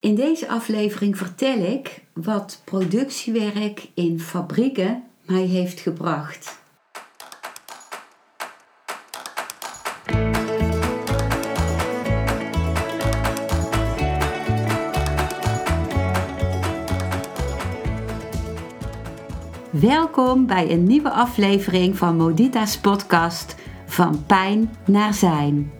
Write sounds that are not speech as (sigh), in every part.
In deze aflevering vertel ik wat productiewerk in fabrieken mij heeft gebracht. Welkom bij een nieuwe aflevering van Modita's podcast Van Pijn naar Zijn.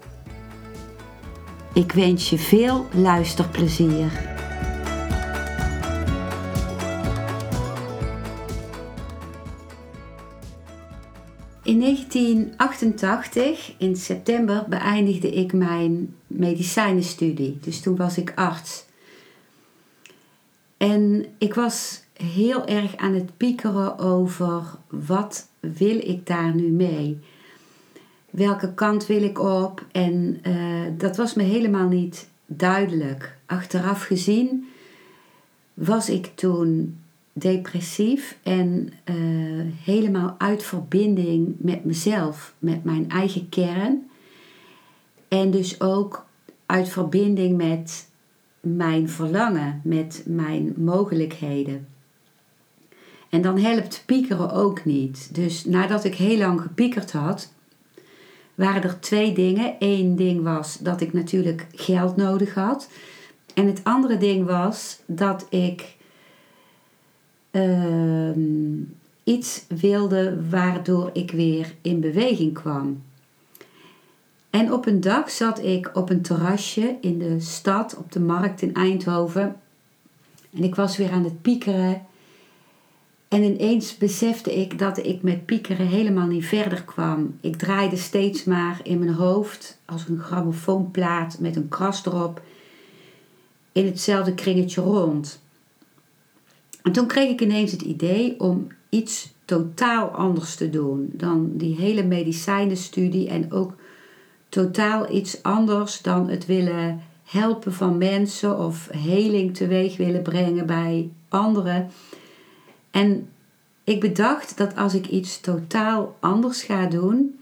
Ik wens je veel luisterplezier. In 1988, in september, beëindigde ik mijn medicijnenstudie. Dus toen was ik arts. En ik was heel erg aan het piekeren over wat wil ik daar nu mee? Welke kant wil ik op? En uh, dat was me helemaal niet duidelijk. Achteraf gezien was ik toen depressief en uh, helemaal uit verbinding met mezelf, met mijn eigen kern. En dus ook uit verbinding met mijn verlangen, met mijn mogelijkheden. En dan helpt piekeren ook niet. Dus nadat ik heel lang gepiekerd had, waren er twee dingen. Eén ding was dat ik natuurlijk geld nodig had. En het andere ding was dat ik ehm, iets wilde waardoor ik weer in beweging kwam. En op een dag zat ik op een terrasje in de stad, op de markt in Eindhoven. En ik was weer aan het piekeren en ineens besefte ik dat ik met piekeren helemaal niet verder kwam. Ik draaide steeds maar in mijn hoofd als een grammofoonplaat met een kras erop in hetzelfde kringetje rond. En toen kreeg ik ineens het idee om iets totaal anders te doen dan die hele medicijnenstudie en ook totaal iets anders dan het willen helpen van mensen of heling teweeg willen brengen bij anderen. En ik bedacht dat als ik iets totaal anders ga doen,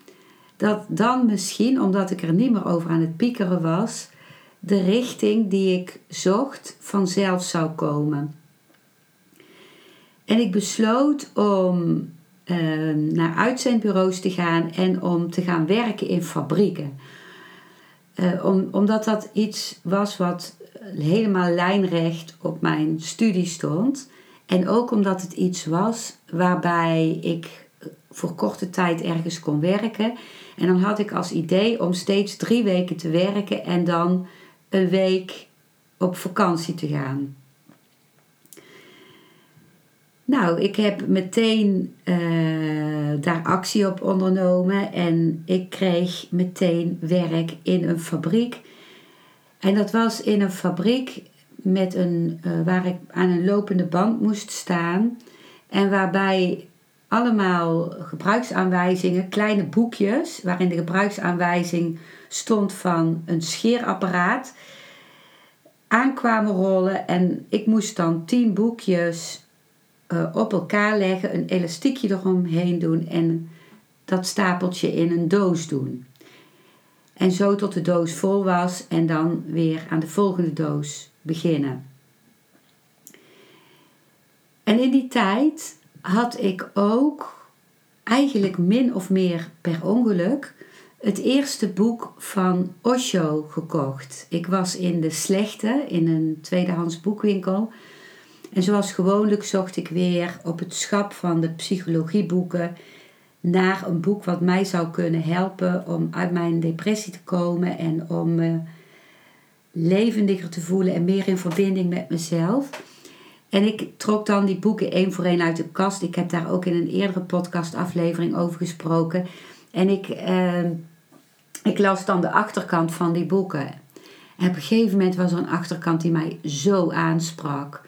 dat dan misschien, omdat ik er niet meer over aan het piekeren was, de richting die ik zocht vanzelf zou komen. En ik besloot om uh, naar uitzendbureaus te gaan en om te gaan werken in fabrieken. Uh, om, omdat dat iets was wat helemaal lijnrecht op mijn studie stond. En ook omdat het iets was waarbij ik voor korte tijd ergens kon werken. En dan had ik als idee om steeds drie weken te werken en dan een week op vakantie te gaan. Nou, ik heb meteen uh, daar actie op ondernomen en ik kreeg meteen werk in een fabriek. En dat was in een fabriek met een, uh, waar ik aan een lopende band moest staan. En waarbij allemaal gebruiksaanwijzingen, kleine boekjes, waarin de gebruiksaanwijzing stond van een scheerapparaat, aankwamen rollen. En ik moest dan tien boekjes uh, op elkaar leggen, een elastiekje eromheen doen en dat stapeltje in een doos doen. En zo tot de doos vol was en dan weer aan de volgende doos beginnen. En in die tijd had ik ook eigenlijk min of meer per ongeluk het eerste boek van Osho gekocht. Ik was in de slechte, in een tweedehands boekwinkel. En zoals gewoonlijk zocht ik weer op het schap van de psychologieboeken naar een boek wat mij zou kunnen helpen om uit mijn depressie te komen en om me levendiger te voelen en meer in verbinding met mezelf. En ik trok dan die boeken één voor één uit de kast. Ik heb daar ook in een eerdere podcastaflevering over gesproken. En ik, eh, ik las dan de achterkant van die boeken. En op een gegeven moment was er een achterkant die mij zo aansprak.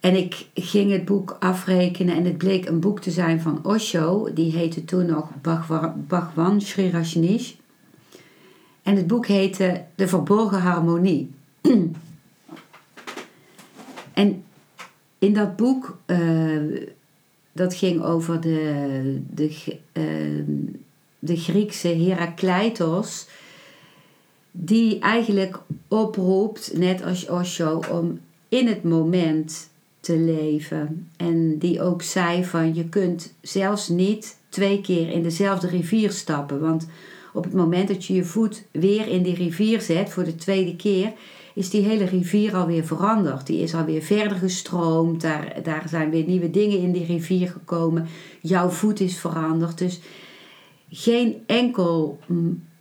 En ik ging het boek afrekenen en het bleek een boek te zijn van Osho. Die heette toen nog Bhagwan Sri Rajneesh. En het boek heette De Verborgen Harmonie. (clears throat) en in dat boek, uh, dat ging over de, de, uh, de Griekse Herakleitos, die eigenlijk oproept, net als Osho, om in het moment te leven. En die ook zei van je kunt zelfs niet twee keer in dezelfde rivier stappen. Want op het moment dat je je voet weer in die rivier zet voor de tweede keer, is die hele rivier alweer veranderd. Die is alweer verder gestroomd. Daar, daar zijn weer nieuwe dingen in die rivier gekomen. Jouw voet is veranderd. Dus geen enkel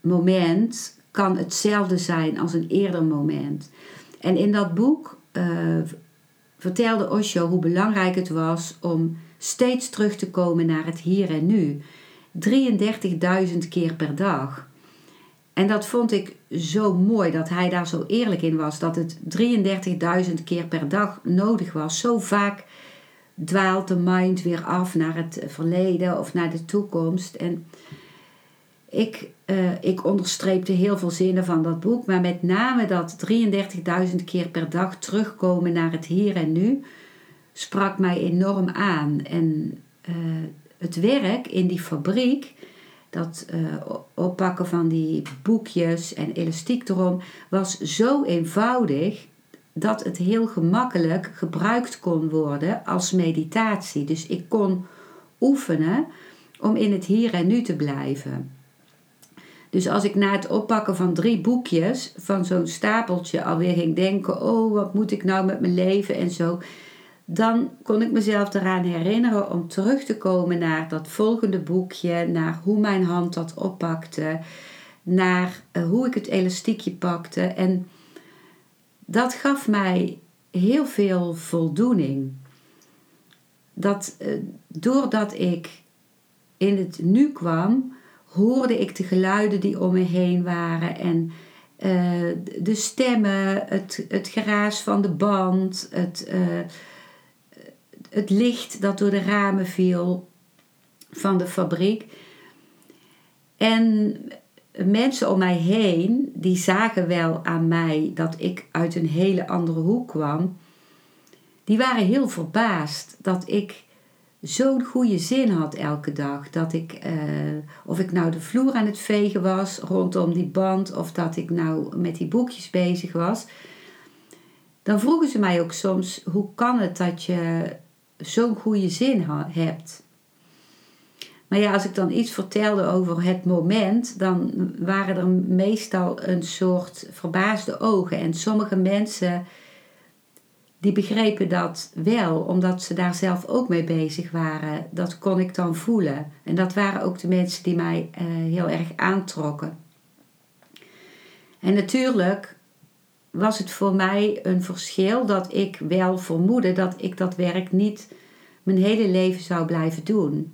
moment kan hetzelfde zijn als een eerder moment. En in dat boek uh, vertelde Osho hoe belangrijk het was om steeds terug te komen naar het hier en nu. 33.000 keer per dag. En dat vond ik zo mooi dat hij daar zo eerlijk in was. Dat het 33.000 keer per dag nodig was. Zo vaak dwaalt de mind weer af naar het verleden of naar de toekomst. En ik, uh, ik onderstreepte heel veel zinnen van dat boek, maar met name dat 33.000 keer per dag terugkomen naar het hier en nu sprak mij enorm aan. En uh, het werk in die fabriek, dat uh, oppakken van die boekjes en elastiek erom, was zo eenvoudig dat het heel gemakkelijk gebruikt kon worden als meditatie. Dus ik kon oefenen om in het hier en nu te blijven. Dus als ik na het oppakken van drie boekjes van zo'n stapeltje alweer ging denken: oh, wat moet ik nou met mijn leven en zo. Dan kon ik mezelf eraan herinneren om terug te komen naar dat volgende boekje, naar hoe mijn hand dat oppakte, naar eh, hoe ik het elastiekje pakte. En dat gaf mij heel veel voldoening. Dat uh, doordat ik in het nu kwam, hoorde ik de geluiden die om me heen waren en uh, de stemmen, het, het geraas van de band, het, het licht dat door de ramen viel van de fabriek. En mensen om mij heen, die zagen wel aan mij dat ik uit een hele andere hoek kwam. Die waren heel verbaasd dat ik zo'n goede zin had elke dag. Dat ik, uh, of ik nou de vloer aan het vegen was rondom die band, of dat ik nou met die boekjes bezig was. Dan vroegen ze mij ook soms: hoe kan het dat je zo'n goede zin hebt? Maar ja, als ik dan iets vertelde over het moment, dan waren er meestal een soort verbaasde ogen. En sommige mensen die begrepen dat wel, omdat ze daar zelf ook mee bezig waren. Dat kon ik dan voelen. En dat waren ook de mensen die mij uh, heel erg aantrokken. En natuurlijk was het voor mij een verschil dat ik wel vermoedde dat ik dat werk niet mijn hele leven zou blijven doen.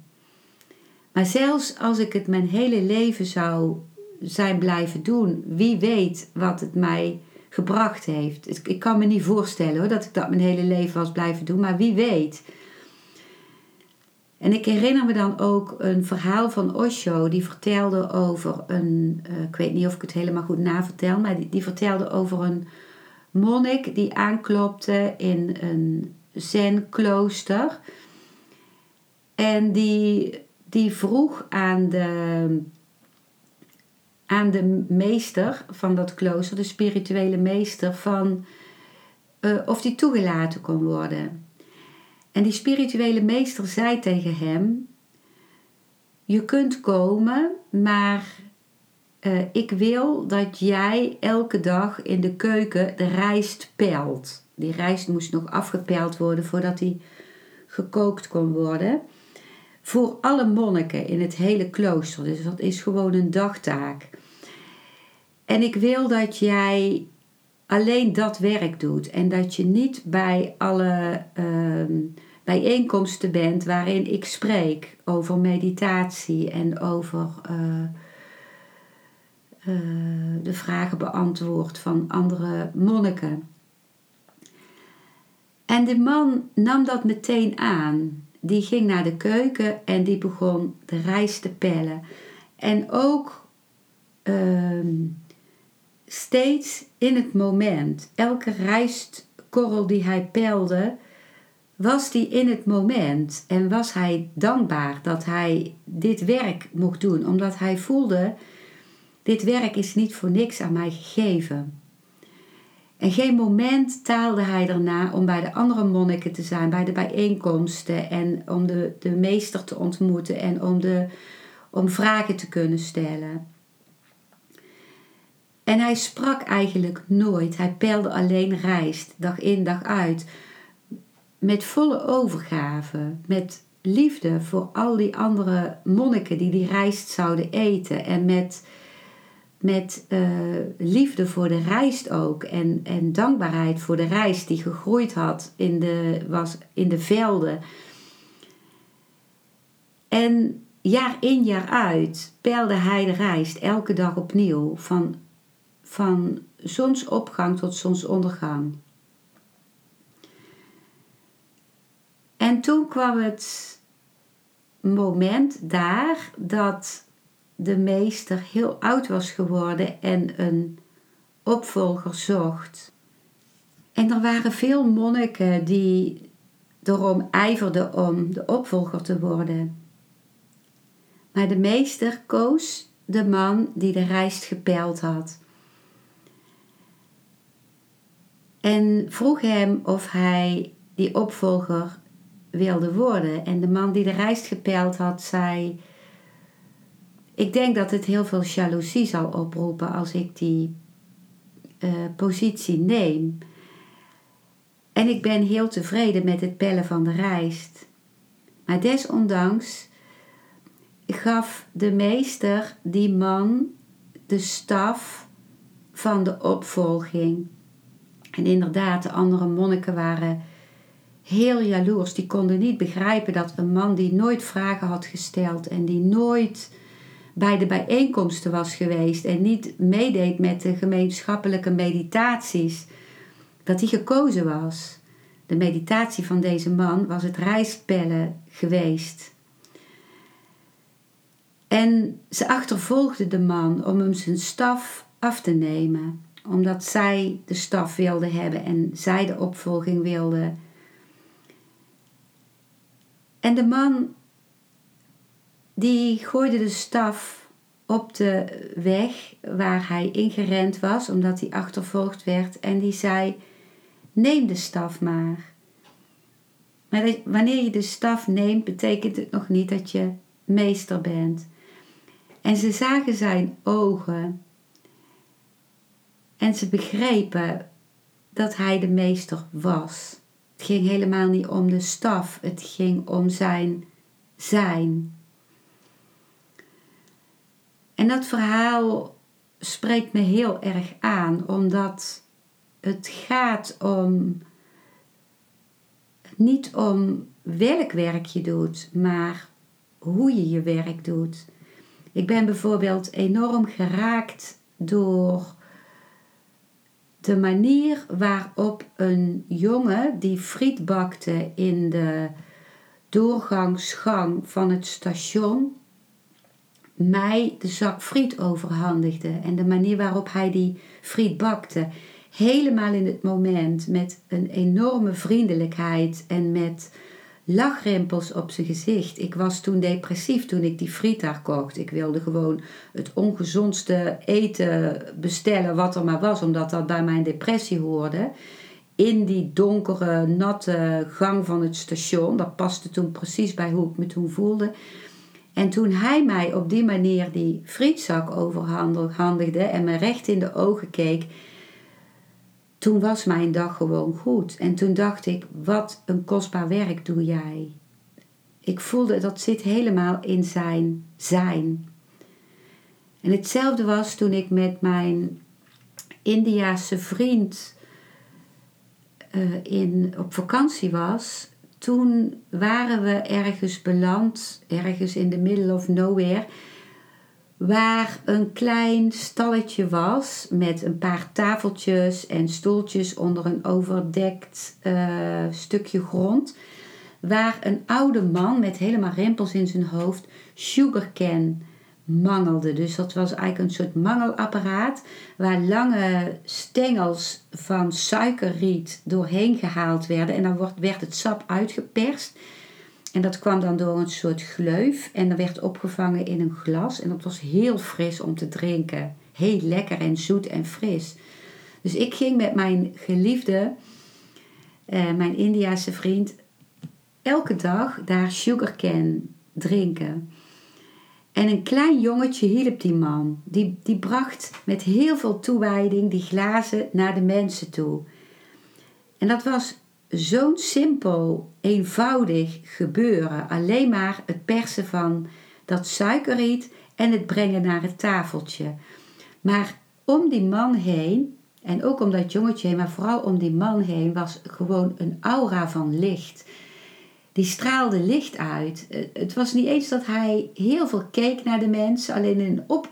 Maar zelfs als ik het mijn hele leven zou zijn blijven doen, wie weet wat het mij gebracht heeft. Ik kan me niet voorstellen hoor, dat ik dat mijn hele leven was blijven doen, maar wie weet. En ik herinner me dan ook een verhaal van Osho, die vertelde over een, uh, ik weet niet of ik het helemaal goed navertel, maar die, die vertelde over een monnik die aanklopte in een zen-klooster. En die, die vroeg aan de aan de meester van dat klooster, de spirituele meester, van uh, of die toegelaten kon worden. En die spirituele meester zei tegen hem: Je kunt komen, maar uh, ik wil dat jij elke dag in de keuken de rijst pelt. Die rijst moest nog afgepeld worden voordat die gekookt kon worden. Voor alle monniken in het hele klooster. Dus dat is gewoon een dagtaak. En ik wil dat jij alleen dat werk doet en dat je niet bij alle uh, bijeenkomsten bent waarin ik spreek over meditatie en over uh, eh, de vragen beantwoord van andere monniken. En de man nam dat meteen aan. Die ging naar de keuken en die begon de rijst te pellen. En ook ehm, steeds in het moment, elke rijstkorrel die hij pelde, was die in het moment en was hij dankbaar dat hij dit werk mocht doen, omdat hij voelde: dit werk is niet voor niks aan mij gegeven. En geen moment taalde hij erna om bij de andere monniken te zijn, bij de bijeenkomsten en om de, de meester te ontmoeten en om, de, om vragen te kunnen stellen. En hij sprak eigenlijk nooit. Hij peilde alleen rijst, dag in, dag uit. Met volle overgave, met liefde voor al die andere monniken die die rijst zouden eten. En met met uh, liefde voor de rijst ook. En, en dankbaarheid voor de rijst die gegroeid had in de, was in de velden. En jaar in jaar uit peilde hij de rijst elke dag opnieuw. Van, van zonsopgang tot zonsondergang. En toen kwam het moment daar dat de meester heel oud was geworden en een opvolger zocht. En er waren veel monniken die erom ijverden om de opvolger te worden. Maar de meester koos de man die de rijst gepeild had. En vroeg hem of hij die opvolger wilde worden. En de man die de rijst gepeild had, zei: ik denk dat het heel veel jaloezie zal oproepen als ik die uh, positie neem. En ik ben heel tevreden met het pellen van de rijst. Maar desondanks gaf de meester die man de staf van de opvolging. En inderdaad, de andere monniken waren heel jaloers. Die konden niet begrijpen dat een man die nooit vragen had gesteld en die nooit bij de bijeenkomsten was geweest en niet meedeed met de gemeenschappelijke meditaties, dat hij gekozen was. De meditatie van deze man was het rijstpellen geweest. En ze achtervolgde de man om hem zijn staf af te nemen, omdat zij de staf wilde hebben en zij de opvolging wilde. En de man die gooide de staf op de weg waar hij ingerend was, omdat hij achtervolgd werd. En die zei: Neem de staf maar. Maar wanneer je de staf neemt, betekent het nog niet dat je meester bent. En ze zagen zijn ogen. En ze begrepen dat hij de meester was. Het ging helemaal niet om de staf, het ging om zijn zijn. En dat verhaal spreekt me heel erg aan, omdat het gaat om niet om welk werk je doet, maar hoe je je werk doet. Ik ben bijvoorbeeld enorm geraakt door de manier waarop een jongen die friet bakte in de doorgangsgang van het station mij de zak friet overhandigde en de manier waarop hij die friet bakte. Helemaal in het moment met een enorme vriendelijkheid en met lachrimpels op zijn gezicht. Ik was toen depressief toen ik die friet kocht. Ik wilde gewoon het ongezondste eten bestellen wat er maar was, omdat dat bij mijn depressie hoorde. In die donkere, natte gang van het station. Dat paste toen precies bij hoe ik me toen voelde. En toen hij mij op die manier die frietzak overhandigde en me recht in de ogen keek, toen was mijn dag gewoon goed. En toen dacht ik, wat een kostbaar werk doe jij. Ik voelde dat zit helemaal in zijn zijn. En hetzelfde was toen ik met mijn Indiaanse vriend uh, in, op vakantie was toen waren we ergens beland, ergens in de middle of nowhere, waar een klein stalletje was met een paar tafeltjes en stoeltjes onder een overdekt uh, stukje grond. Waar een oude man met helemaal rimpels in zijn hoofd sugarcane mangelde. Dus dat was eigenlijk een soort mangelapparaat waar lange stengels van suikerriet doorheen gehaald werden. En dan werd het sap uitgeperst. En dat kwam dan door een soort gleuf en dat werd opgevangen in een glas. En dat was heel fris om te drinken. Heel lekker en zoet en fris. Dus ik ging met mijn geliefde, eh, mijn Indiase vriend, elke dag daar sugarcane drinken. En een klein jongetje hielp die man. Die, die bracht met heel veel toewijding die glazen naar de mensen toe. En dat was zo'n simpel, eenvoudig gebeuren. Alleen maar het persen van dat suikerriet en het brengen naar het tafeltje. Maar om die man heen, en ook om dat jongetje heen, maar vooral om die man heen, was gewoon een aura van licht. Die straalde licht uit. Het was niet eens dat hij heel veel keek naar de mensen, alleen in op,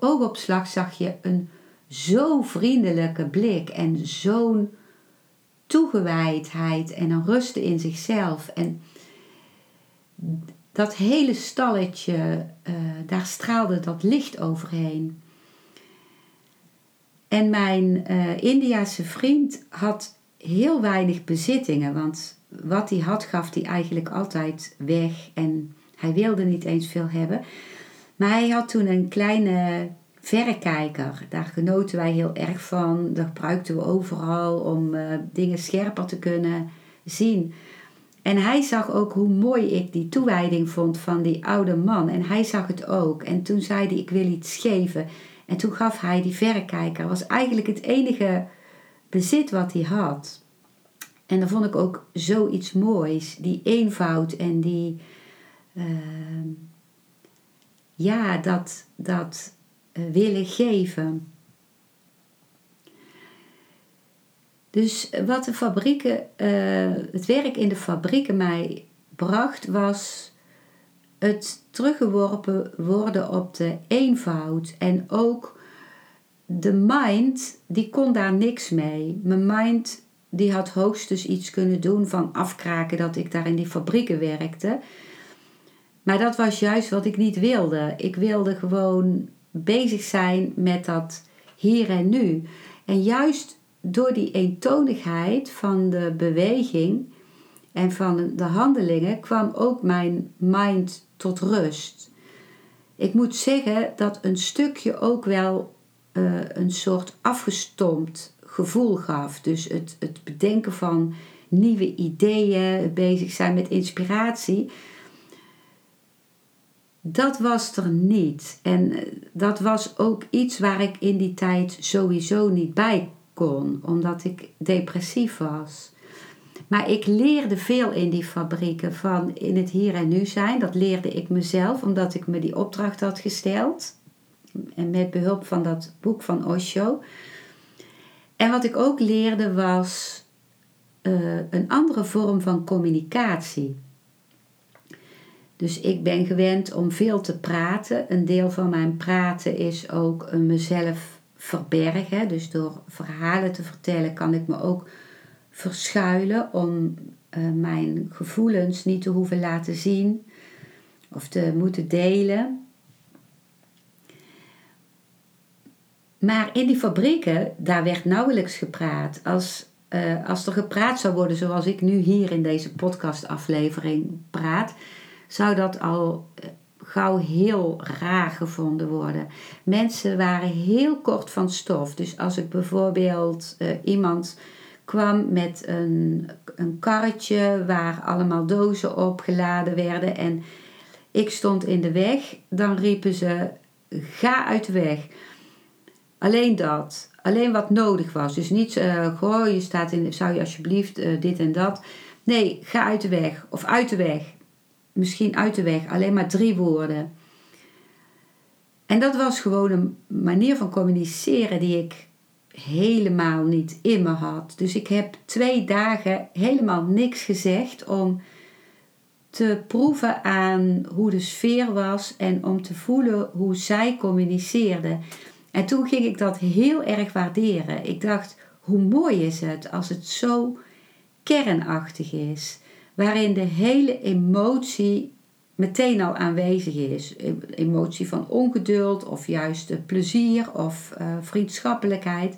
oogopslag zag je een zo vriendelijke blik en zo'n toegewijdheid en een rust in zichzelf. En dat hele stalletje, uh, daar straalde dat licht overheen. En mijn uh, Indiase vriend had heel weinig bezittingen, want wat hij had gaf hij eigenlijk altijd weg en hij wilde niet eens veel hebben. Maar hij had toen een kleine verrekijker. Daar genoten wij heel erg van. Dat gebruikten we overal om uh, dingen scherper te kunnen zien. En hij zag ook hoe mooi ik die toewijding vond van die oude man. En hij zag het ook. En toen zei hij: Ik wil iets geven. En toen gaf hij die verrekijker. Was eigenlijk het enige bezit wat hij had. En dat vond ik ook zoiets moois. Die eenvoud en die. Uh, ja, dat, dat eh, willen geven. Dus wat de fabrieken, eh, het werk in de fabrieken mij bracht, was het teruggeworpen worden op de eenvoud. En ook de mind, die kon daar niks mee. Mijn mind, die had hoogstens iets kunnen doen van afkraken dat ik daar in die fabrieken werkte. Maar dat was juist wat ik niet wilde. Ik wilde gewoon bezig zijn met dat hier en nu. En juist door die eentonigheid van de beweging en van de handelingen kwam ook mijn mind tot rust. Ik moet zeggen dat een stukje ook wel uh, een soort afgestompt gevoel gaf. Dus het, het bedenken van nieuwe ideeën, bezig zijn met inspiratie dat was er niet. En eh, dat was ook iets waar ik in die tijd sowieso niet bij kon, omdat ik depressief was. Maar ik leerde veel in die fabrieken van in het hier en nu zijn. Dat leerde ik mezelf, omdat ik me die opdracht had gesteld. En met behulp van dat boek van Osho. En wat ik ook leerde was uh, een andere vorm van communicatie. Dus ik ben gewend om veel te praten. Een deel van mijn praten is ook mezelf verbergen. Dus door verhalen te vertellen kan ik me ook verschuilen om uh, mijn gevoelens niet te hoeven laten zien of te moeten delen. Maar in die fabrieken, daar werd nauwelijks gepraat. Als, uh, als er gepraat zou worden zoals ik nu hier in deze podcastaflevering praat, zou dat al eh, gauw heel raar gevonden worden. Mensen waren heel kort van stof. Dus als ik bijvoorbeeld uh, iemand kwam met een, een karretje waar allemaal dozen op geladen werden en ik stond in de weg, dan riepen ze: ga uit de weg. Alleen dat. Alleen wat nodig was. Dus niet, uh, goh, je staat in, zou je alsjeblieft dit en dat. Nee, ga uit de weg. Of uit de weg misschien uit de weg, alleen maar drie woorden. En dat was gewoon een manier van communiceren die ik helemaal niet in me had. Dus ik heb twee dagen helemaal niks gezegd om te proeven aan hoe de sfeer was en om te voelen hoe zij communiceerde. En toen ging ik dat heel erg waarderen. Ik dacht, hoe mooi is het als het zo kernachtig is, waarin de hele emotie meteen al aanwezig is. Emotie van ongeduld of juist plezier of uh, vriendschappelijkheid.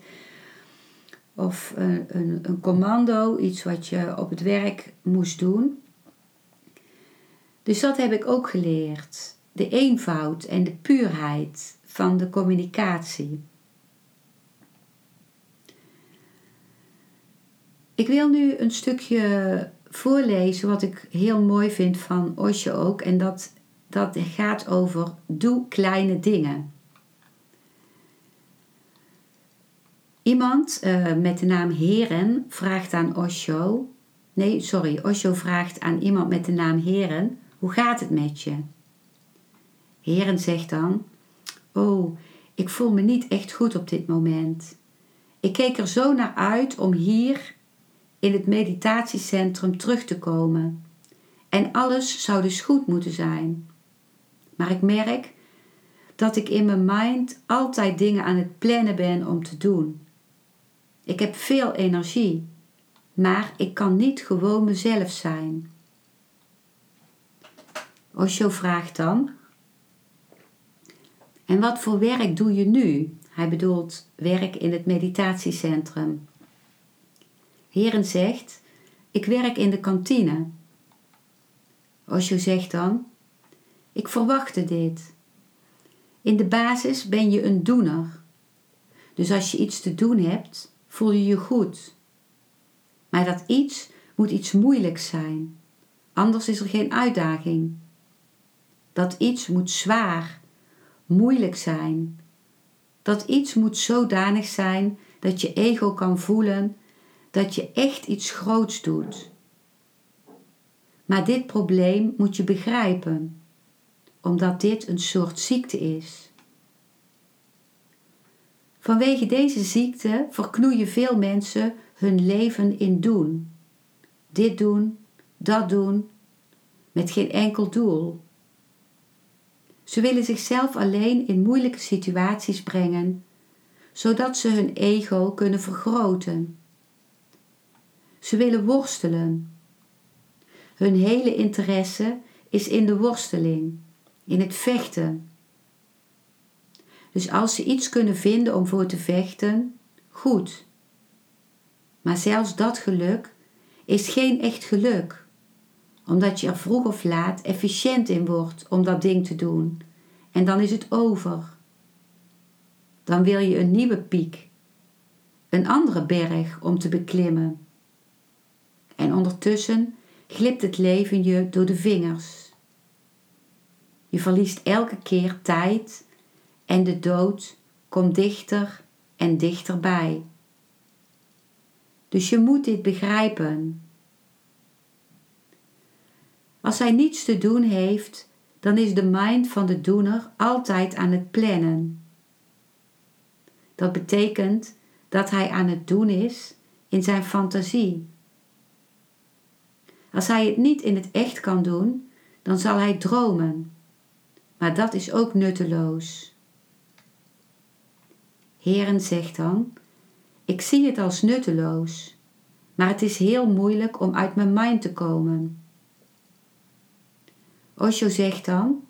Of een, een, een commando, iets wat je op het werk moest doen. Dus dat heb ik ook geleerd. De eenvoud en de puurheid van de communicatie. Ik wil nu een stukje voorlezen wat ik heel mooi vind van Osho ook. En dat, dat gaat over doe kleine dingen. Iemand uh, met de naam Heren vraagt aan Osho. Nee, sorry. Osho vraagt aan iemand met de naam Heren: Hoe gaat het met je? Heren zegt dan: Oh, ik voel me niet echt goed op dit moment. Ik keek er zo naar uit om hier in het meditatiecentrum terug te komen. En alles zou dus goed moeten zijn. Maar ik merk dat ik in mijn mind altijd dingen aan het plannen ben om te doen. Ik heb veel energie, maar ik kan niet gewoon mezelf zijn. Osho vraagt dan: En wat voor werk doe je nu? Hij bedoelt werk in het meditatiecentrum. Heren zegt: Ik werk in de kantine. Osho zegt dan: Ik verwachtte dit. In de basis ben je een doener. Dus als je iets te doen hebt, voel je je goed. Maar dat iets moet iets moeilijks zijn, anders is er geen uitdaging. Dat iets moet zwaar, moeilijk zijn. Dat iets moet zodanig zijn dat je ego kan voelen dat je echt iets groots doet. Maar dit probleem moet je begrijpen, omdat dit een soort ziekte is. Vanwege deze ziekte verknoeien veel mensen hun leven in doen. Dit doen, dat doen, met geen enkel doel. Ze willen zichzelf alleen in moeilijke situaties brengen, zodat ze hun ego kunnen vergroten. Ze willen worstelen. Hun hele interesse is in de worsteling, in het vechten. Dus als ze iets kunnen vinden om voor te vechten, goed. Maar zelfs dat geluk is geen echt geluk, omdat je er vroeg of laat efficiënt in wordt om dat ding te doen. En dan is het over. Dan wil je een nieuwe piek, een andere berg om te beklimmen en ondertussen glipt het leven je door de vingers. Je verliest elke keer tijd en de dood komt dichter en dichterbij. Dus je moet dit begrijpen. Als hij niets te doen heeft, dan is de mind van de doener altijd aan het plannen. Dat betekent dat hij aan het doen is in zijn fantasie. Als hij het niet in het echt kan doen, dan zal hij dromen. Maar dat is ook nutteloos. Heren zegt dan: Ik zie het als nutteloos, maar het is heel moeilijk om uit mijn mind te komen. Osho zegt dan: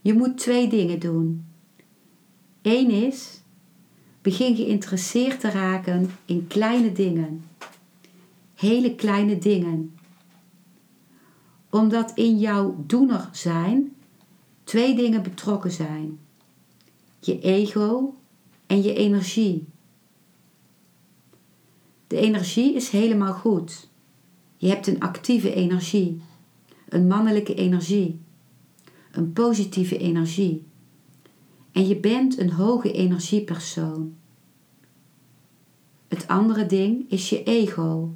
Je moet twee dingen doen. Eén is: begin geïnteresseerd te raken in kleine dingen. Hele kleine dingen omdat in jouw doener zijn twee dingen betrokken zijn: je ego en je energie. De energie is helemaal goed. Je hebt een actieve energie, een mannelijke energie, een positieve energie. En je bent een hoge energiepersoon. Het andere ding is je ego.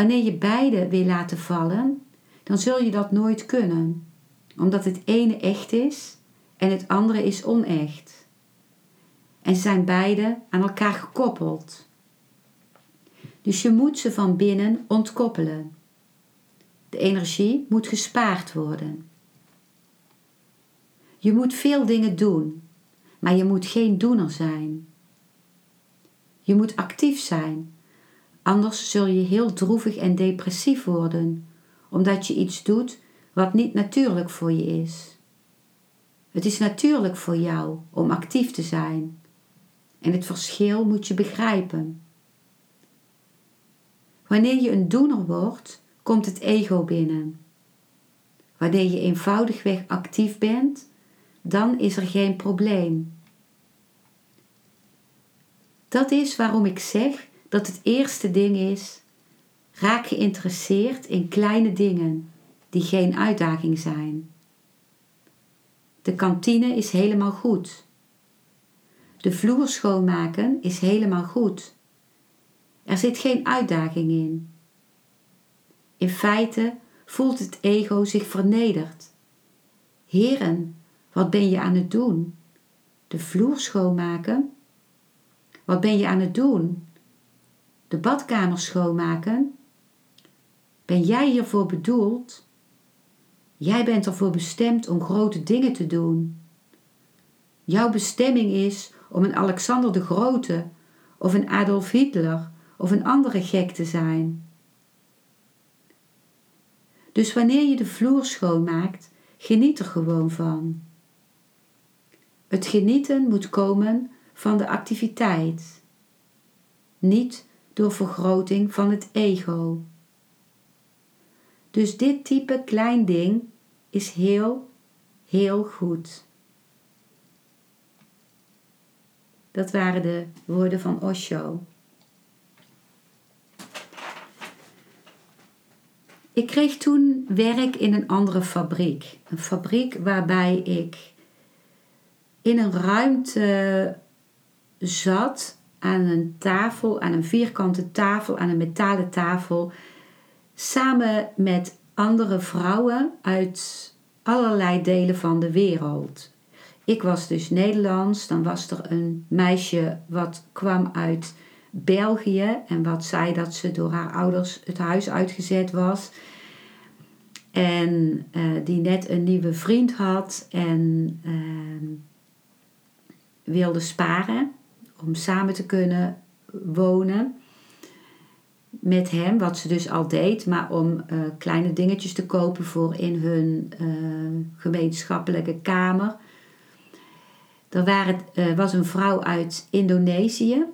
Wanneer je beide wil laten vallen, dan zul je dat nooit kunnen, omdat het ene echt is en het andere is onecht. En zijn beide aan elkaar gekoppeld. Dus je moet ze van binnen ontkoppelen. De energie moet gespaard worden. Je moet veel dingen doen, maar je moet geen doener zijn. Je moet actief zijn, anders zul je heel droevig en depressief worden, omdat je iets doet wat niet natuurlijk voor je is. Het is natuurlijk voor jou om actief te zijn. En het verschil moet je begrijpen. Wanneer je een doener wordt, komt het ego binnen. Wanneer je eenvoudigweg actief bent, dan is er geen probleem. Dat is waarom ik zeg dat het eerste ding is: raak geïnteresseerd in kleine dingen die geen uitdaging zijn. De kantine is helemaal goed. De vloer schoonmaken is helemaal goed. Er zit geen uitdaging in. In feite voelt het ego zich vernederd. Heren, wat ben je aan het doen? De vloer schoonmaken? Wat ben je aan het doen? De badkamer schoonmaken? Ben jij hiervoor bedoeld? Jij bent ervoor bestemd om grote dingen te doen. Jouw bestemming is om een Alexander de Grote of een Adolf Hitler of een andere gek te zijn. Dus wanneer je de vloer schoonmaakt, geniet er gewoon van. Het genieten moet komen van de activiteit, niet door vergroting van het ego. Dus dit type klein ding is heel, heel goed. Dat waren de woorden van Osho. Ik kreeg toen werk in een andere fabriek. Een fabriek waarbij ik in een ruimte zat aan een tafel, aan een vierkante tafel, aan een metalen tafel, samen met andere vrouwen uit allerlei delen van de wereld. Ik was dus Nederlands, dan was er een meisje wat kwam uit België en wat zei dat ze door haar ouders het huis uitgezet was. En uh, die net een nieuwe vriend had en uh, wilde sparen om samen te kunnen wonen met hem, wat ze dus al deed, maar om uh, kleine dingetjes te kopen voor in hun gemeenschappelijke kamer. Er waren, was een vrouw uit Indonesië.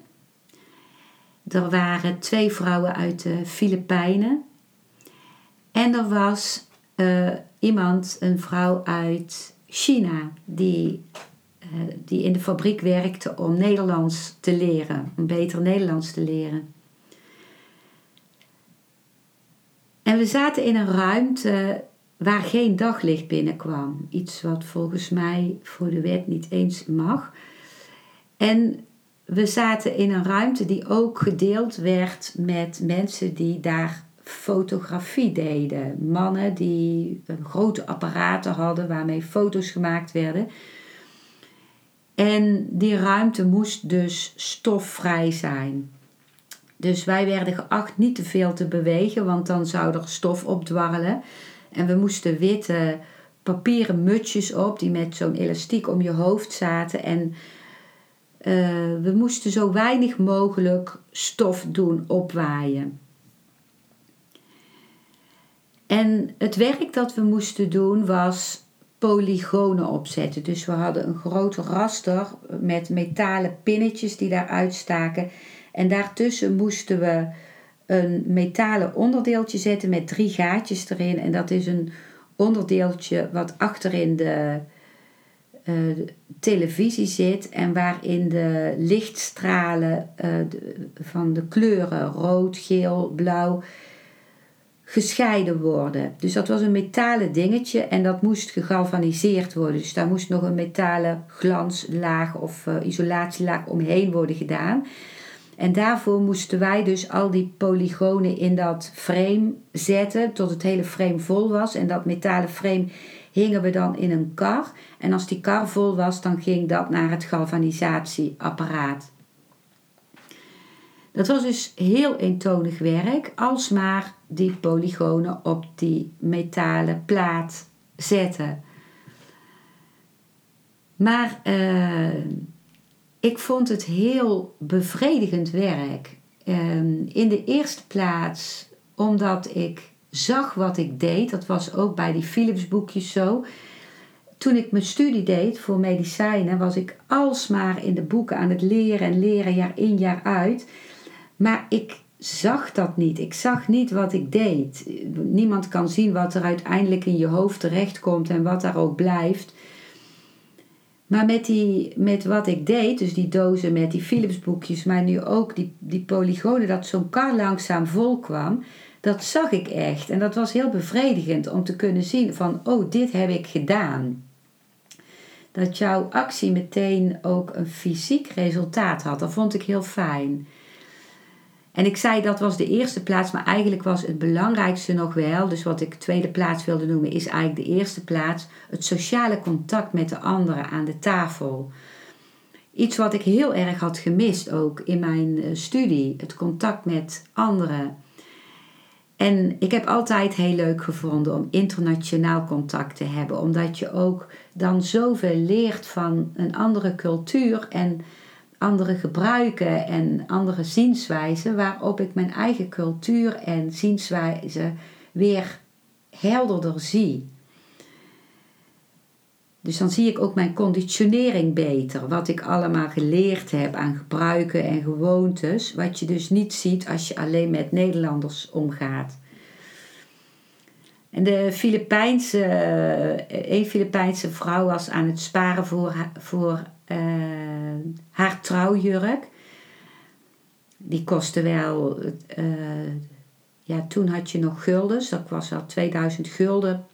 Er waren twee vrouwen uit de Filipijnen. En er was iemand, een vrouw uit China, die, die in de fabriek werkte om Nederlands te leren, om beter Nederlands te leren. En we zaten in een ruimte waar geen daglicht binnenkwam. Iets wat volgens mij voor de wet niet eens mag. En we zaten in een ruimte die ook gedeeld werd met mensen die daar fotografie deden. Mannen die grote apparaten hadden waarmee foto's gemaakt werden. En die ruimte moest dus stofvrij zijn. Dus wij werden geacht niet te veel te bewegen, want dan zou er stof opdwarrelen. En we moesten witte papieren mutsjes op die met zo'n elastiek om je hoofd zaten. En uh, we moesten zo weinig mogelijk stof doen opwaaien. En het werk dat we moesten doen was polygonen opzetten. Dus we hadden een groot raster met metalen pinnetjes die daar uitstaken. En daartussen moesten we een metalen onderdeeltje zetten met drie gaatjes erin. En dat is een onderdeeltje wat achterin de uh, televisie zit en waarin de lichtstralen de, van de kleuren rood, geel, blauw gescheiden worden. Dus dat was een metalen dingetje en dat moest gegalvaniseerd worden. Dus daar moest nog een metalen glanslaag of uh, isolatielaag omheen worden gedaan. En daarvoor moesten wij dus al die polygonen in dat frame zetten tot het hele frame vol was. En dat metalen frame hingen we dan in een kar. En als die kar vol was, dan ging dat naar het galvanisatieapparaat. Dat was dus heel eentonig werk, alsmaar die polygonen op die metalen plaat zetten. Maar uh, ik vond het heel bevredigend werk. Uh, in de eerste plaats omdat ik zag wat ik deed. Dat was ook bij die Philips boekjes zo. Toen ik mijn studie deed voor medicijnen, was ik alsmaar in de boeken aan het leren en leren jaar in jaar uit. Maar ik zag dat niet. Ik zag niet wat ik deed. Niemand kan zien wat er uiteindelijk in je hoofd terechtkomt en wat daar ook blijft. Maar met, die, met wat ik deed, dus die dozen met die Philips boekjes, maar nu ook die, die polygonen, dat zo'n kar langzaam vol kwam, dat zag ik echt. En dat was heel bevredigend om te kunnen zien van, oh, dit heb ik gedaan. Dat jouw actie meteen ook een fysiek resultaat had. Dat vond ik heel fijn. En ik zei dat was de eerste plaats, maar eigenlijk was het belangrijkste nog wel, dus wat ik tweede plaats wilde noemen, is eigenlijk de eerste plaats, het sociale contact met de anderen aan de tafel. Iets wat ik heel erg had gemist ook in mijn eh, studie, het contact met anderen. En ik heb altijd heel leuk gevonden om internationaal contact te hebben, omdat je ook dan zoveel leert van een andere cultuur en andere gebruiken en andere zienswijzen, waarop ik mijn eigen cultuur en zienswijze weer helderder zie. Dus dan zie ik ook mijn conditionering beter, wat ik allemaal geleerd heb aan gebruiken en gewoontes, wat je dus niet ziet als je alleen met Nederlanders omgaat. En de Filipijnse, een Filipijnse vrouw was aan het sparen voor, voor uh, haar trouwjurk. Die kostte wel, uh, ja, toen had je nog guldens, dat was al 2000 gulden.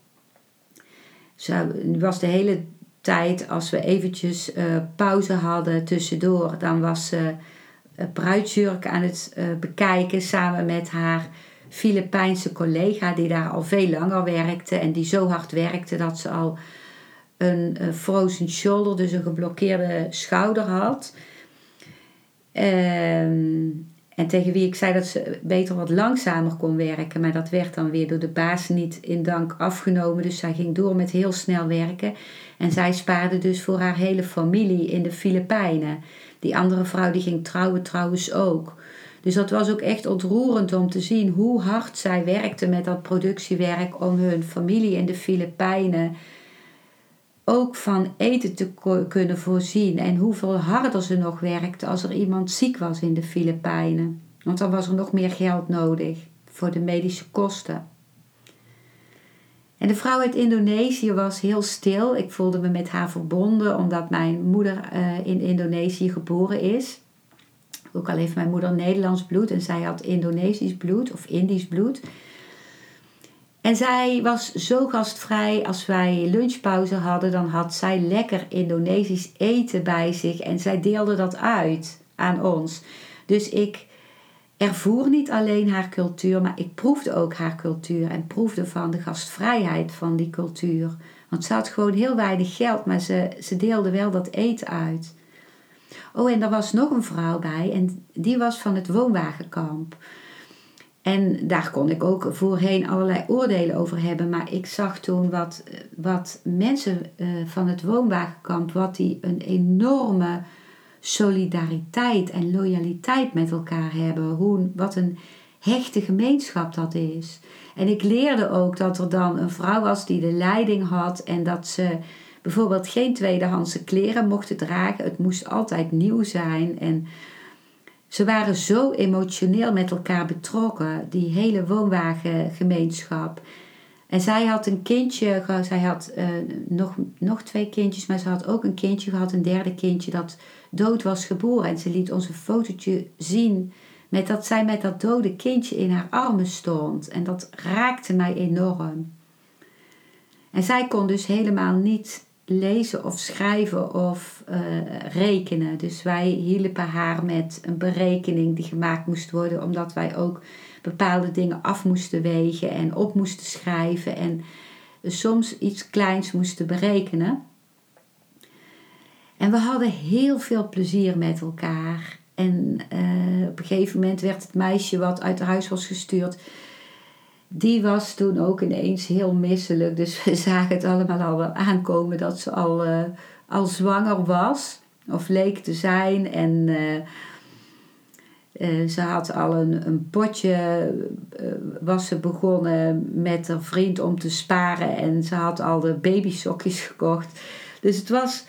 Ze was de hele tijd, als we eventjes pauze hadden tussendoor, dan was ze bruidsjurk aan het bekijken samen met haar Filipijnse collega die daar al veel langer werkte en die zo hard werkte dat ze al een frozen shoulder, dus een geblokkeerde schouder had. Ehm, en tegen wie ik zei dat ze beter wat langzamer kon werken. Maar dat werd dan weer door de baas niet in dank afgenomen. Dus zij ging door met heel snel werken. En zij spaarde dus voor haar hele familie in de Filipijnen. Die andere vrouw die ging trouwen trouwens ook. Dus dat was ook echt ontroerend om te zien hoe hard zij werkte met dat productiewerk om hun familie in de Filipijnen ook van eten te kunnen voorzien. En hoeveel harder ze nog werkte als er iemand ziek was in de Filipijnen. Want dan was er nog meer geld nodig voor de medische kosten. En de vrouw uit Indonesië was heel stil. Ik voelde me met haar verbonden omdat mijn moeder uh, in Indonesië geboren is. Ook al heeft mijn moeder Nederlands bloed en zij had Indonesisch bloed of Indisch bloed. En zij was zo gastvrij. Als wij lunchpauze hadden, dan had zij lekker Indonesisch eten bij zich. En zij deelde dat uit aan ons. Dus ik ervoer niet alleen haar cultuur, maar ik proefde ook haar cultuur. En proefde van de gastvrijheid van die cultuur. Want ze had gewoon heel weinig geld, maar ze, ze deelde wel dat eten uit. Oh, en er was nog een vrouw bij en die was van het woonwagenkamp. En daar kon ik ook voorheen allerlei oordelen over hebben. Maar ik zag toen wat, wat mensen uh, van het woonwagenkamp, wat die een enorme solidariteit en loyaliteit met elkaar hebben. Hoe, wat een hechte gemeenschap dat is. En ik leerde ook dat er dan een vrouw was die de leiding had en dat ze bijvoorbeeld geen tweedehandse kleren mochten dragen. Het moest altijd nieuw zijn. En ze waren zo emotioneel met elkaar betrokken, die hele woonwagengemeenschap. En zij had een kindje, zij had uh, nog, nog twee kindjes, maar ze had ook een kindje gehad, een derde kindje dat dood was geboren. En ze liet ons een fotootje zien met dat zij met dat dode kindje in haar armen stond. En dat raakte mij enorm. En zij kon dus helemaal niet lezen of schrijven of uh, rekenen. Dus wij hielpen haar met een berekening die gemaakt moest worden, omdat wij ook bepaalde dingen af moesten wegen en op moesten schrijven en soms iets kleins moesten berekenen. En we hadden heel veel plezier met elkaar. En eh, op een gegeven moment werd het meisje wat uit huis was gestuurd, die was toen ook ineens heel misselijk. Dus we (laughs) zagen het allemaal al wel aankomen dat ze al, uh, al zwanger was, of leek te zijn. En uh, ze had al een, een potje, was ze begonnen met haar vriend om te sparen. En ze had al de babysokjes gekocht. Dus het was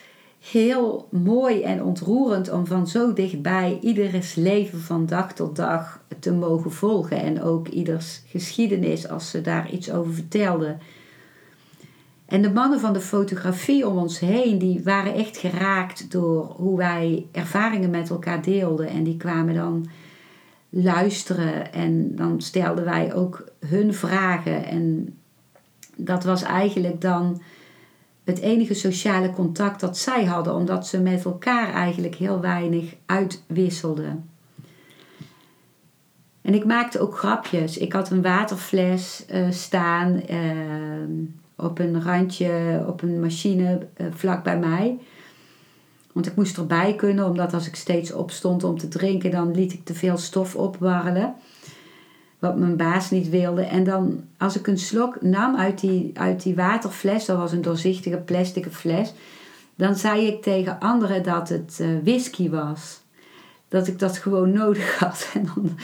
heel mooi en ontroerend om van zo dichtbij ieders leven van dag tot dag te mogen volgen. En ook ieders geschiedenis als ze daar iets over vertelde. En de mannen van de fotografie om ons heen, die waren echt geraakt door hoe wij ervaringen met elkaar deelden. En die kwamen dan luisteren en dan stelden wij ook hun vragen. En dat was eigenlijk dan het enige sociale contact dat zij hadden, omdat ze met elkaar eigenlijk heel weinig uitwisselden. En ik maakte ook grapjes. Ik had een waterfles uh, staan uh, op een randje, op een machine uh, vlak bij mij. Want ik moest erbij kunnen, omdat als ik steeds opstond om te drinken, dan liet ik te veel stof opwarrelen wat mijn baas niet wilde. En dan, als ik een slok nam uit die, uit die waterfles, dat was een doorzichtige plastic fles, dan zei ik tegen anderen dat het uh, whisky was. Dat ik dat gewoon (laughs) nodig had. En dan,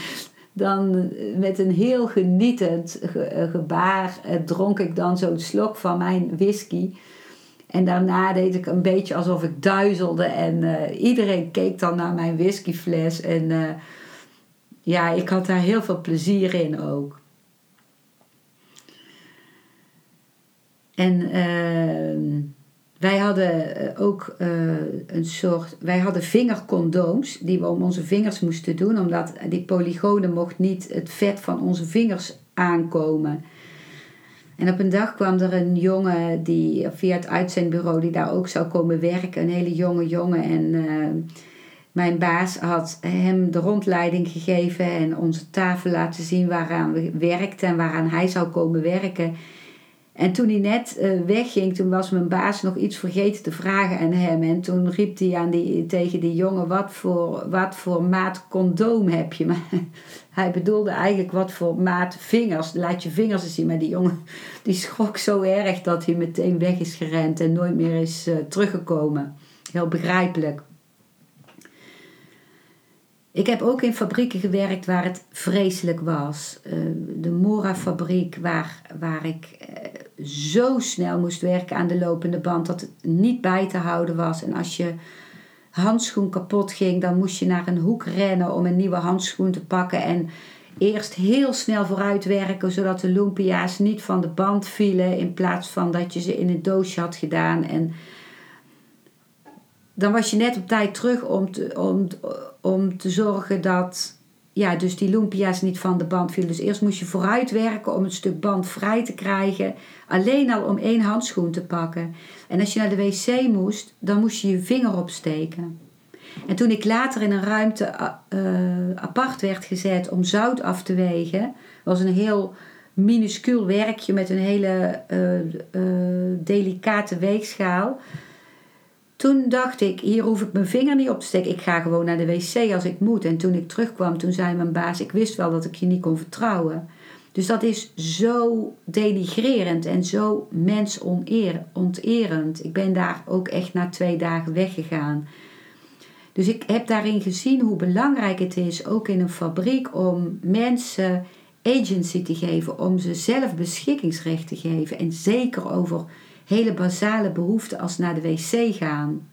dan met een heel genietend eh, gebaar dronk ik dan zo'n slok van mijn whisky. En daarna deed ik een beetje alsof ik duizelde. En iedereen keek dan naar mijn whiskyfles. En ja, ik had daar heel veel plezier in ook. En uh, wij hadden eh, ook uh, een soort, wij hadden vingercondooms die we om onze vingers moesten doen, omdat die polygonen mocht niet het vet van onze vingers aankomen. En op een dag kwam er een jongen die via het uitzendbureau die daar ook zou komen werken, een hele jonge jongen en uh, mijn baas had hem de rondleiding gegeven en onze tafel laten zien waaraan we werkten en waaraan hij zou komen werken. En toen hij net uh, wegging, toen was mijn baas nog iets vergeten te vragen aan hem. En toen riep hij aan die, tegen die jongen, wat voor, wat voor maat condoom heb je? (laughs) Maar hij bedoelde eigenlijk wat voor maat vingers. Laat je vingers eens zien. Maar die jongen die schrok zo erg dat hij meteen weg is gerend en nooit meer is uh, teruggekomen. Heel begrijpelijk. Ik heb ook in fabrieken gewerkt waar het vreselijk was. Uh, de Mora-fabriek, waar, waar ik uh, zo snel moest werken aan de lopende band dat het niet bij te houden was. En als je handschoen kapot ging, dan moest je naar een hoek rennen om een nieuwe handschoen te pakken. En eerst heel snel vooruit werken, zodat de lumpia's niet van de band vielen, in plaats van dat je ze in een doosje had gedaan. En dan was je net op tijd terug om te, om, om te zorgen dat ja, dus die lumpia's niet van de band vielen. Dus eerst moest je vooruit werken om een stuk band vrij te krijgen. Alleen al om één handschoen te pakken. En als je naar de wc moest, dan moest je je vinger opsteken. En toen ik later in een ruimte uh, apart werd gezet om zout af te wegen, was een heel minuscuul werkje met een hele uh, uh, delicate weegschaal. Toen dacht ik, hier hoef ik mijn vinger niet op te steken. Ik ga gewoon naar de wc als ik moet. En toen ik terugkwam, toen zei mijn baas, ik wist wel dat ik je niet kon vertrouwen. Dus dat is zo denigrerend en zo mensonterend. Ik ben daar ook echt na twee dagen weggegaan. Dus ik heb daarin gezien hoe belangrijk het is, ook in een fabriek, om mensen agency te geven, om ze zelf beschikkingsrecht te geven. En zeker over hele basale behoeften als naar de wc gaan.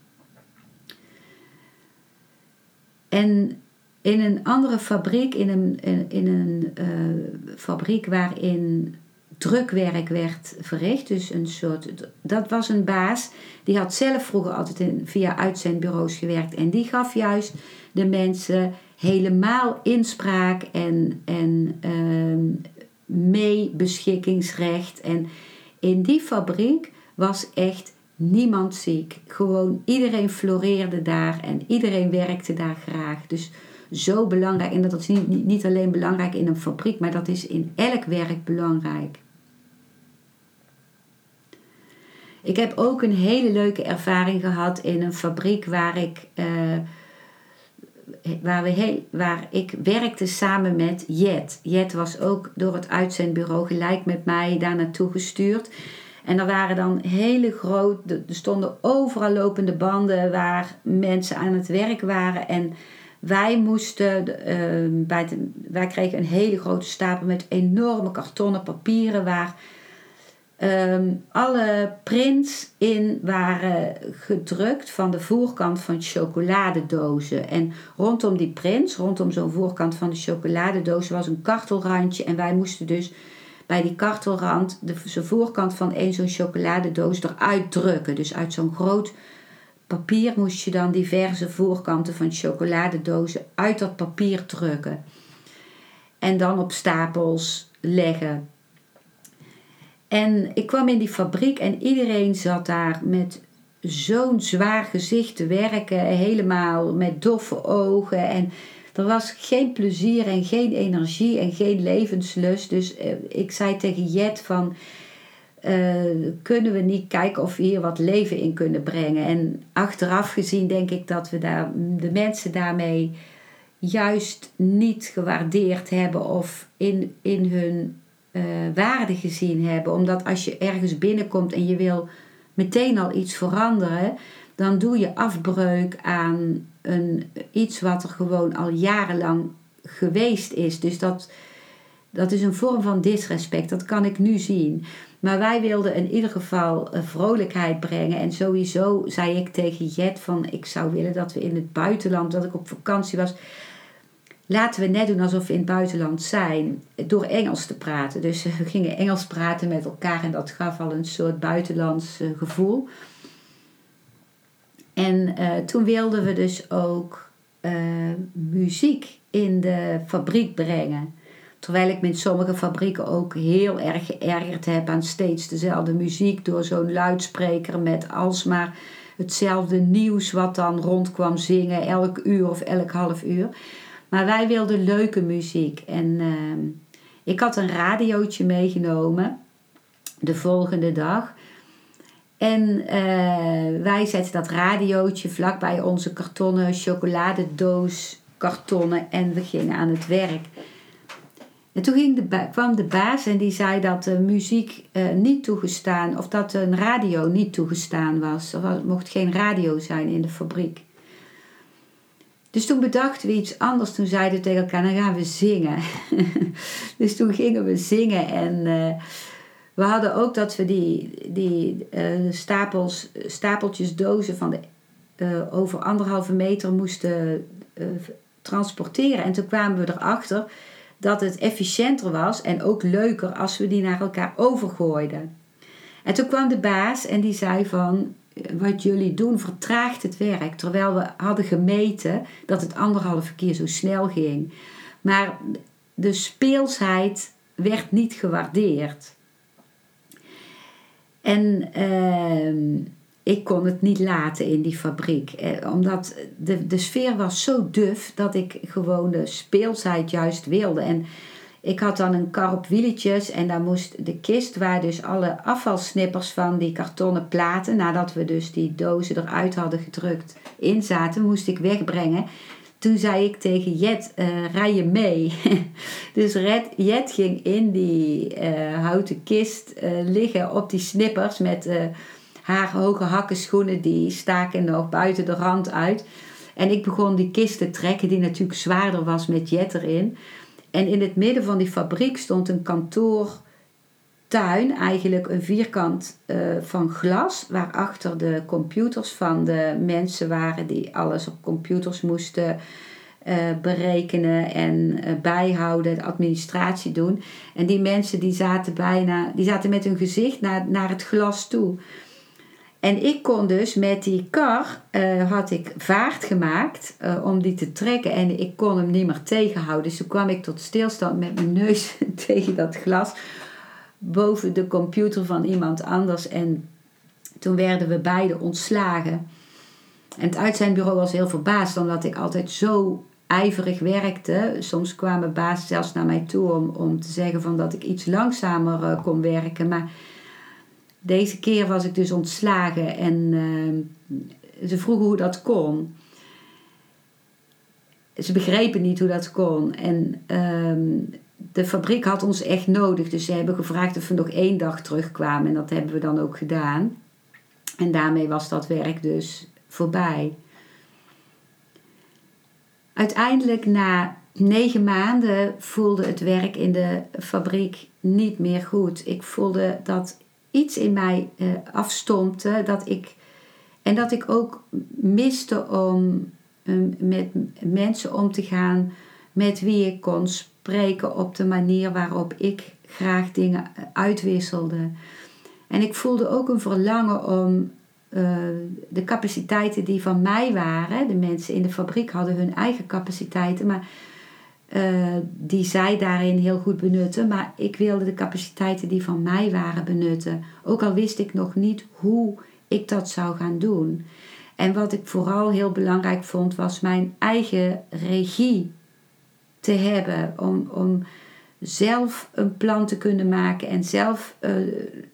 En in een andere fabriek, in een, in een uh, fabriek waarin drukwerk werd verricht, dus een soort, dat was een baas, die had zelf vroeger altijd in, via uitzendbureaus gewerkt en die gaf juist de mensen helemaal inspraak en, en uh, meebeschikkingsrecht. En in die fabriek was echt niemand ziek. Gewoon iedereen floreerde daar en iedereen werkte daar graag. Dus zo belangrijk. En dat is niet, niet alleen belangrijk in een fabriek, maar dat is in elk werk belangrijk. Ik heb ook een hele leuke ervaring gehad in een fabriek waar ik uh, waar, we heel, waar ik werkte samen met Jet. Jet was ook door het uitzendbureau gelijk met mij daar naartoe gestuurd. En er waren dan hele grote, er stonden overal lopende banden waar mensen aan het werk waren. En wij moesten, ehm, bij wij kregen een hele grote stapel met enorme kartonnen papieren waar ehm, alle prints in waren gedrukt van de voorkant van chocoladedozen. En rondom die prints, rondom zo'n voorkant van de chocoladedoos, was een kartelrandje. En wij moesten dus bij die kartelrand de, voorkant van één zo'n chocoladedoos eruit drukken. Dus uit zo'n groot papier moest je dan diverse voorkanten van chocoladedozen uit dat papier drukken. En dan op stapels leggen. En ik kwam in die fabriek en iedereen zat daar met zo'n zwaar gezicht te werken, helemaal met doffe ogen. En er was geen plezier en geen energie en geen levenslust. Dus eh, ik zei tegen Jet van... Uh, kunnen we niet kijken of we hier wat leven in kunnen brengen. En achteraf gezien denk ik dat we daar, de mensen daarmee juist niet gewaardeerd hebben of in, in hun uh, waarde gezien hebben. Omdat als je ergens binnenkomt en je wil meteen al iets veranderen, dan doe je afbreuk aan een, iets wat er gewoon al jarenlang geweest is. Dus dat, dat is een vorm van disrespect, dat kan ik nu zien. Maar wij wilden in ieder geval vrolijkheid brengen. En sowieso zei ik tegen Jet van ik zou willen dat we in het buitenland, dat ik op vakantie was. Laten we net doen alsof we in het buitenland zijn, door Engels te praten. Dus we gingen Engels praten met elkaar en dat gaf al een soort buitenlands eh, gevoel. En uh, toen wilden we dus ook uh, muziek in de fabriek brengen. Terwijl ik met sommige fabrieken ook heel erg geërgerd heb aan steeds dezelfde muziek door zo'n luidspreker met alsmaar hetzelfde nieuws wat dan rondkwam zingen elk uur of elk half uur. Maar wij wilden leuke muziek. En uh, ik had een radiootje meegenomen de volgende dag. En uh, wij zetten dat radiootje vlakbij onze kartonnen chocoladedoos kartonnen en we gingen aan het werk. En toen ging de kwam de baas en die zei dat de muziek uh, niet toegestaan, of dat een radio niet toegestaan was. Er mocht geen radio zijn in de fabriek. Dus toen bedachten we iets anders. Toen zeiden we tegen elkaar, dan gaan we zingen. (laughs) dus toen gingen we zingen en... Uh, we hadden ook dat we die, die uh, stapels, stapeltjes dozen van de, uh, over anderhalve meter moesten uh, transporteren. En toen kwamen we erachter dat het efficiënter was en ook leuker als we die naar elkaar overgooiden. En toen kwam de baas en die zei van wat jullie doen vertraagt het werk. Terwijl we hadden gemeten dat het anderhalve keer zo snel ging. Maar de speelsheid werd niet gewaardeerd. En uh, ik kon het niet laten in die fabriek. Eh, omdat de, de sfeer was zo duf dat ik gewoon de speelsheid juist wilde. En ik had dan een kar op wieletjes en daar moest de kist waar dus alle afvalsnippers van die kartonnen platen, nadat we dus die dozen eruit hadden gedrukt, in zaten, moest ik wegbrengen. Toen zei ik tegen Jet, uh, rij je mee? (laughs) dus Red, Jet ging in die uh, houten kist uh, liggen op die snippers met haar hoge hakken schoenen. Die staken nog buiten de rand uit. En ik begon die kist te trekken, die natuurlijk zwaarder was met Jet erin. En in het midden van die fabriek stond een kantoortuin, eigenlijk een vierkant uh, van glas, waarachter de computers van de mensen waren die alles op computers moesten uh, berekenen en uh, bijhouden, de administratie doen. En die mensen die zaten bijna, die zaten met hun gezicht naar, naar het glas toe. En ik kon dus met die kar, had ik vaart gemaakt om die te trekken. En ik kon hem niet meer tegenhouden. Dus toen kwam ik tot stilstand met mijn neus (laughs) tegen dat glas. Boven de computer van iemand anders. En toen werden we beide ontslagen. En het uitzendbureau was heel verbaasd. Omdat ik altijd zo ijverig werkte. Soms kwamen baas zelfs naar mij toe om, om te zeggen van dat ik iets langzamer uh, kon werken. Maar deze keer was ik dus ontslagen en uh, ze vroegen hoe dat kon. ze begrepen niet hoe dat kon. En ehm, de fabriek had ons echt nodig. Dus ze hebben gevraagd of we nog één dag terugkwamen. En dat hebben we dan ook gedaan. En daarmee was dat werk dus voorbij. Uiteindelijk na negen maanden voelde het werk in de fabriek niet meer goed. Ik voelde dat iets in mij uh, afstompte. Dat ik, en dat ik ook miste om um, met mensen om te gaan met wie ik kon spreken op de manier waarop ik graag dingen uitwisselde. En ik voelde ook een verlangen om uh, de capaciteiten die van mij waren, de mensen in de fabriek hadden hun eigen capaciteiten, maar uh, die zij daarin heel goed benutten. Maar ik wilde de capaciteiten die van mij waren benutten. Ook al wist ik nog niet hoe ik dat zou gaan doen. En wat ik vooral heel belangrijk vond, was mijn eigen regie te hebben. Om, om zelf een plan te kunnen maken en zelf uh,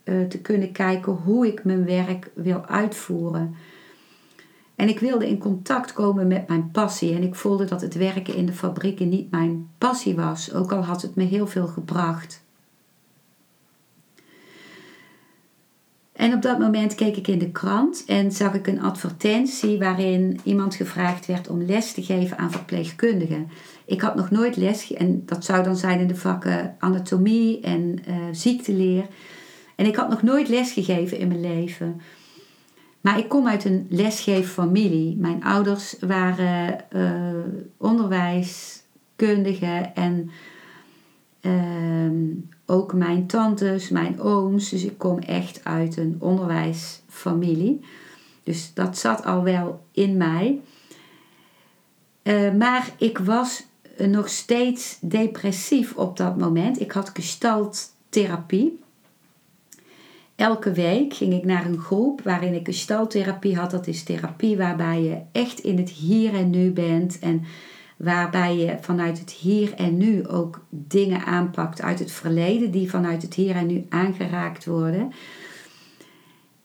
uh, te kunnen kijken hoe ik mijn werk wil uitvoeren. En ik wilde in contact komen met mijn passie. En ik voelde dat het werken in de fabrieken niet mijn passie was, ook al had het me heel veel gebracht. En op dat moment keek ik in de krant en zag ik een advertentie waarin iemand gevraagd werd om les te geven aan verpleegkundigen. Ik had nog nooit les, en dat zou dan zijn in de vakken anatomie en uh, ziekteleer. En ik had nog nooit les gegeven in mijn leven. Maar ik kom uit een lesgeeffamilie. Mijn ouders waren uh, onderwijskundigen en uh, ook mijn tantes, mijn ooms. Dus ik kom echt uit een onderwijsfamilie. Dus dat zat al wel in mij. Uh, maar ik was nog steeds depressief op dat moment. Ik had gestalttherapie. Elke week ging ik naar een groep waarin ik gestalttherapie had. Dat is therapie waarbij je echt in het hier en nu bent en waarbij je vanuit het hier en nu ook dingen aanpakt uit het verleden die vanuit het hier en nu aangeraakt worden.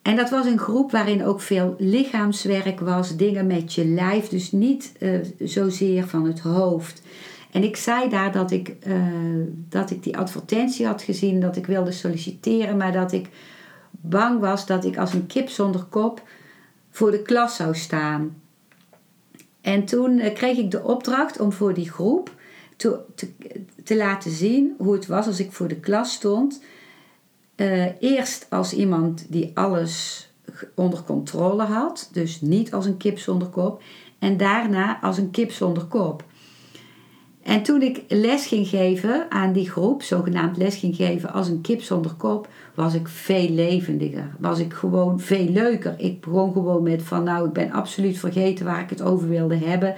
En dat was een groep waarin ook veel lichaamswerk was, dingen met je lijf, dus niet uh, zozeer van het hoofd. En ik zei daar dat ik, uh, dat ik die advertentie had gezien, dat ik wilde solliciteren, maar dat ik bang was dat ik als een kip zonder kop voor de klas zou staan. En toen uh, kreeg ik de opdracht om voor die groep te, te, laten zien hoe het was als ik voor de klas stond. Uh, eerst als iemand die alles onder controle had, dus niet als een kip zonder kop. En daarna als een kip zonder kop. En toen ik les ging geven aan die groep, zogenaamd les ging geven als een kip zonder kop, was ik veel levendiger. Was ik gewoon veel leuker. Ik begon gewoon met van nou, ik ben absoluut vergeten waar ik het over wilde hebben.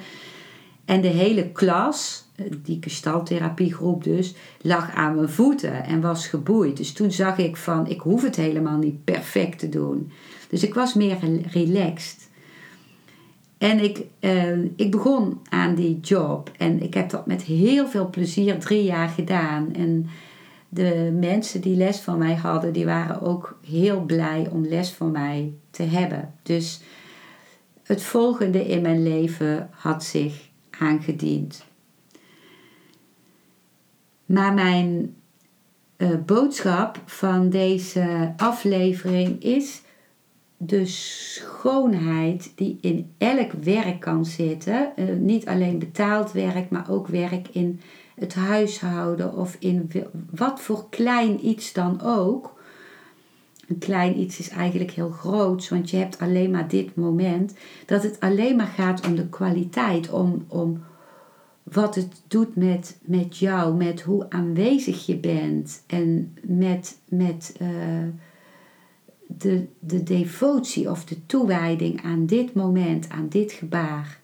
En de hele klas, die gestalttherapiegroep dus, lag aan mijn voeten en was geboeid. Dus toen zag ik van, ik hoef het helemaal niet perfect te doen. Dus ik was meer relaxed. En ik, uh, ik begon aan die job en ik heb dat met heel veel plezier drie jaar gedaan. En de mensen die les van mij hadden, die waren ook heel blij om les van mij te hebben. Dus het volgende in mijn leven had zich aangediend. Maar mijn uh, boodschap van deze aflevering is de schoonheid die in elk werk kan zitten. Uh, niet alleen betaald werk, maar ook werk in het huishouden of in wat voor klein iets dan ook. Een klein iets is eigenlijk heel groot, want je hebt alleen maar dit moment. Dat het alleen maar gaat om de kwaliteit, om, om wat het doet met, met jou, met hoe aanwezig je bent en met, met uh, de, de devotie of de toewijding aan dit moment, aan dit gebaar.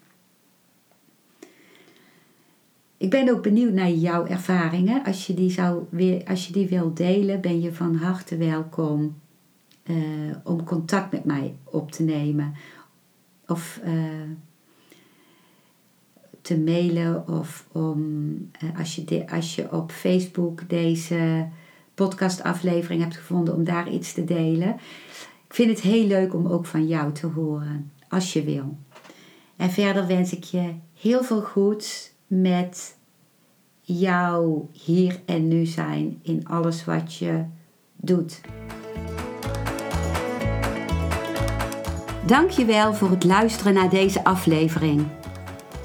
Ik ben ook benieuwd naar jouw ervaringen. Als je die, zou als je die wil delen, ben je van harte welkom uh, om contact met mij op te nemen. Of uh, te mailen. Of om, uh, als, je de, als je op Facebook deze podcastaflevering hebt gevonden, om daar iets te delen. Ik vind het heel leuk om ook van jou te horen, als je wil. En verder wens ik je heel veel goeds met jouw hier en nu zijn in alles wat je doet. Dankjewel voor het luisteren naar deze aflevering.